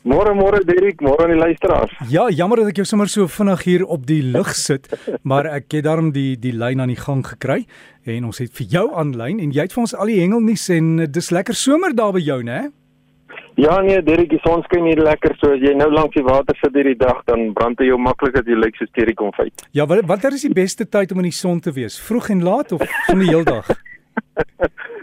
Môre môre Derek, môre aan die luisteraars. Ja, jammer dat ek jou sommer so vinnig hier op die lug sit, maar ek het daarom die die lyn aan die gang gekry en ons het vir jou aanlyn en jy het vir ons al die hengelnuus en dis lekker somer daar by jou, né? Ja nee, Derek, die son skyn hier lekker so as jy nou langs die water sit hierdie dag, dan brand jy jou maklik as jy lyk soos Terry konfyt. Ja, wat watter is die beste tyd om in die son te wees? Vroeg en laat of van die heeldag?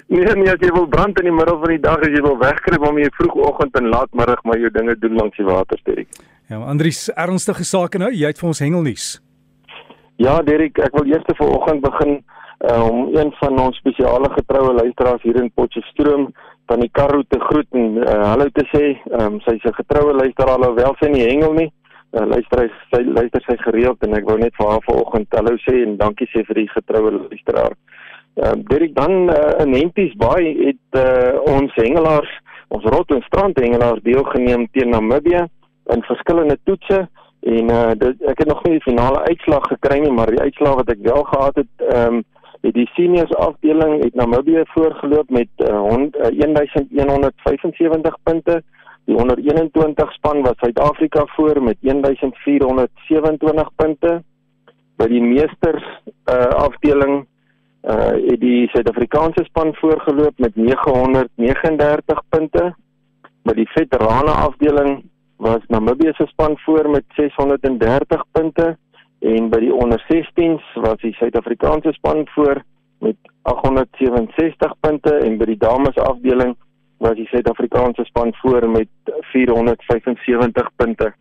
nee nee, as jy wil brand in die middel van die dag, as jy wil wegkruip om jy vroegoggend en laatmiddag maar jou dinge doen langs die water, Derek. Ja, Andries, ernstige sake nou. Jy het vir ons hengelnuus. Ja, Derek, ek wil eers vanoggend begin uh, om een van ons spesiale getroue luisteraars hier in Potchefstroom van die Karoo te groet en uh, hallo te sê. Ehm um, sy's 'n getroue luisteraar alhoewel sy nie hengel nie. Uh, luister hy sy luister sy gereeld en ek wou net vir haar vanoggend hallo sê en dankie sê vir die getroue luisteraar. Ehm uh, Derek dan uh, in Hempies Bay het uh, ons hengelaars, ons rot en strand hengelaars deelgeneem teen Namibië in verskillende toetse en uh, dit, ek het nog nie die finale uitslag gekry nie, maar die uitslag wat ek wel gehad het, ehm um, het die seniors afdeling het Namibië voorgeloop met uh, 1175 punte. Die onder 21 span was Suid-Afrika voor met 1427 punte. By die meesters uh, afdeling uh het die Suid-Afrikaanse span voorgeloop met 939 punte. By die veterane afdeling was Namibië se span voor met 630 punte en by die onder 16s was die Suid-Afrikaanse span voor met 867 punte en by die dames afdeling was die Suid-Afrikaanse span voor met 475 punte.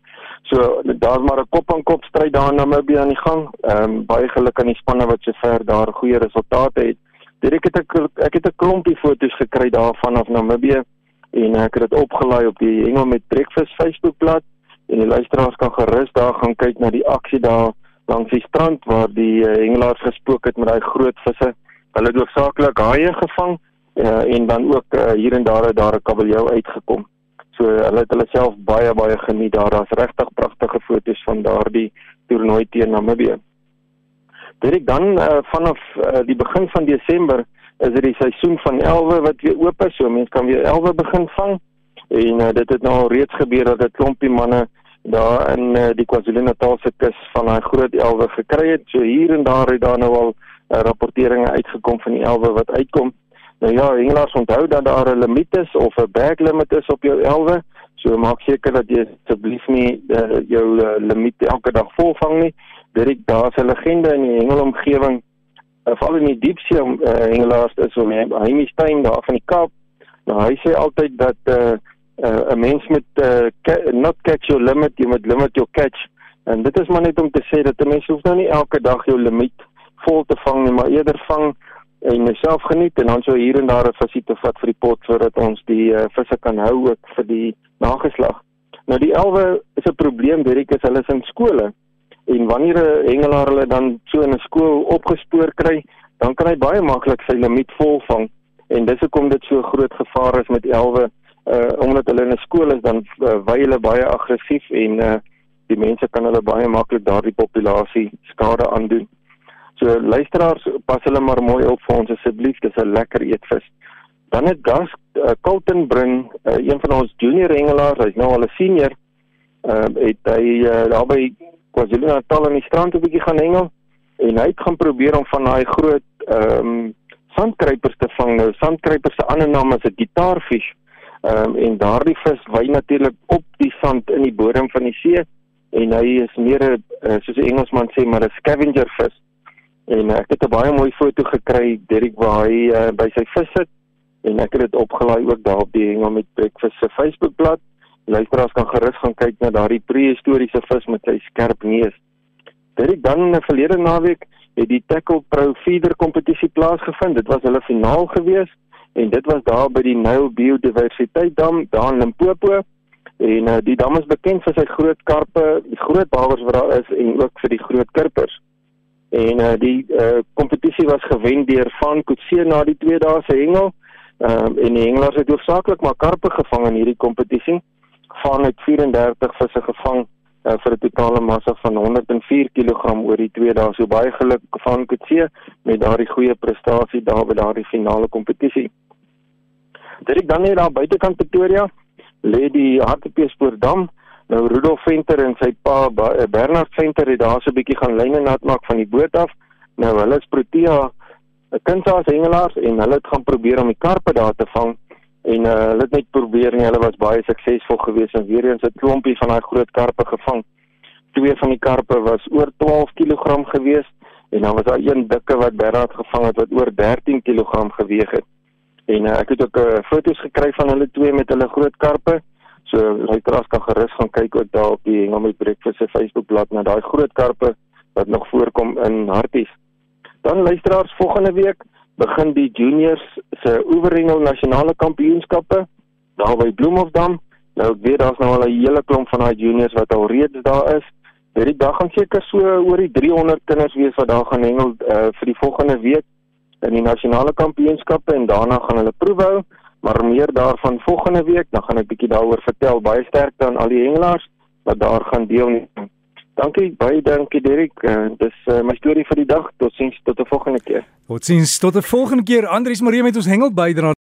So daar's maar 'n kop aan kop stryd daar in Namibië aan die gang. Ehm um, baie geluk aan die spanne wat sover daar goeie resultate het. Direk het ek ek het 'n klompie foto's gekry daarvan af Namibië en ek het dit opgelaai op die Hengel met Breakfast Facebookblad en die luisteraars kan gerus daar gaan kyk na die aksie daar langs die strand waar die uh, hengelaars gespook het met daai groot visse. Hulle het hoofsaaklik haie gevang uh, en dan ook uh, hier en daar het daar 'n kabeljou uitgekom. So hulle het hulle self baie baie geniet daar. Daar's regtig pragtige foto's van daardie toernooi teen Namibië. Dit dan uh, vanaf uh, die begin van Desember is dit die seisoen van elwe wat weer oop is. So mense kan weer elwe begin vang. En uh, dit het nou al reeds gebeur dat 'n klompie manne daar in uh, die KwaZulu-Natal se kus van daai groot elwe gekry het. So hier en daar het daar nou al uh, rapporteringe uitgekom van die elwe wat uitkom. Nou ja, hengelaars onthou dat daar 'n limiet is of 'n bag limit is op jou elwe. So maak seker dat jy asseblief nie uh, jou uh, limiet elke dag volvang nie. Dit daar's 'n legende in die hengelomgewing, uh, veral in die diepsee uh, hengelaars is om hy nie stein daar van die Kaap. Nou hy sê altyd dat 'n uh, uh, 'n mens met uh, not catch your limit, jy moet limit your catch. En dit is maar net om te sê dat 'n mens hoef nou nie elke dag jou limiet vol te vang nie, maar eerder vang en myself geniet en dan so hier en daar 'n visie te vat vir die pot sodat ons die uh, visse kan hou ook vir die nageslag. Nou die elwe is 'n probleem, Derek, is hulle is in skole. En wanneer 'n hengelaar hulle dan so in 'n skool opgespoor kry, dan kan hy baie maklik sy limiet volvang. En dis hoekom dit so groot gevaar is met elwe, uh omdat hulle in 'n skool is dan uh, wy hulle baie aggressief en uh die mense kan hulle baie maklik daardie populasie skade aandoen. So luisteraars, pas hulle maar mooi op vir ons asseblief, dis 'n lekker eetvis. Dan het Gas uh, Colton bring uh, een van ons junior hengelaars, hy's nou al 'n senior. Uh, het hy uh, daar by KwaZulu-Natal aan die strand 'n bietjie gaan hengel en hy het gaan probeer om van daai groot ehm um, sandkruipers te vang. Nou sandkruipers se ander naam is 'n gitaarvis. Ehm um, en daardie vis wy natuurlik op die sand in die bodem van die see en hy is meer 'n uh, soos 'n Engelsman sê maar 'n scavenger vis. En ek het 'n baie mooi foto gekry Derek waar hy uh, by sy vis sit en ek het dit opgelaai ook daar op die Hengel met Breakfast se Facebookblad. Luisteraars kan gerus gaan kyk na daardie prehistoriese vis met sy skerp neus. Derek dan in 'n verlede naweek het die Tackle Pro Feeder kompetisie plaasgevind. Dit was hulle finaal gewees en dit was daar by die Nile Biodiversiteit Dam daar in Limpopo. En uh, die dam is bekend vir sy groot karpe, die groot bawers wat daar is en ook vir die groot kurpers. En uh, die uh, kompetisie was gewen deur Van Kutse na die twee dae se hengel. Ehm um, en die hengelaars het hoofsaaklik maar karpe gevang in hierdie kompetisie. Van het 34 visse gevang uh, vir 'n totale massa van 104 kg oor die twee dae. So baie geluk van Kutse met daardie goeie prestasie daar by daardie finale kompetisie. Dit ek dan net daar buitekant Pretoria lê die Hartbeespoortdam. Nou Rudolf Venter en sy pa Bernard Venter het daar so 'n bietjie gaan lyne nat maak van die boot af. Nou hulle is Protea 'n kindsaas hengelaars en hulle het gaan probeer om die karpe daar te vang en uh, hulle het net probeer en hulle was baie suksesvol geweest en weer eens 'n klompie van daai groot karpe gevang. Twee van die karpe was oor 12 kg geweest en dan was daar een dikke wat Bernard gevang het wat oor 13 kg geweg het. En uh, ek het ook uh, foto's gekry van hulle twee met hulle groot karpe. So luisteraars kan gerus gaan kyk ook daar op die Hengel met Breakfast se Facebookblad na daai groot karpe wat nog voorkom in Harties. Dan luisteraars volgende week begin die juniors se oeverhengel nasionale kampioenskappe daar by Bloemhofdam. Nou ek weet daar's nou al 'n hele klomp van daai juniors wat al reeds daar is. Hierdie dag gaan seker so oor die 300 kinders wees wat daar gaan hengel uh, vir die volgende week in die nasionale kampioenskappe en daarna gaan hulle proewe hou. Maar meer daarvan volgende week, dan gaan ek bietjie daaroor vertel. Baie sterkte aan al die hengelaars wat daar gaan deelneem. Dankie, baie dankie Derek. Uh, dis uh, my storie vir die dag. Totsiens tot 'n volgende keer. Totsiens tot 'n volgende keer. Andries Marie met ons hengel bydra.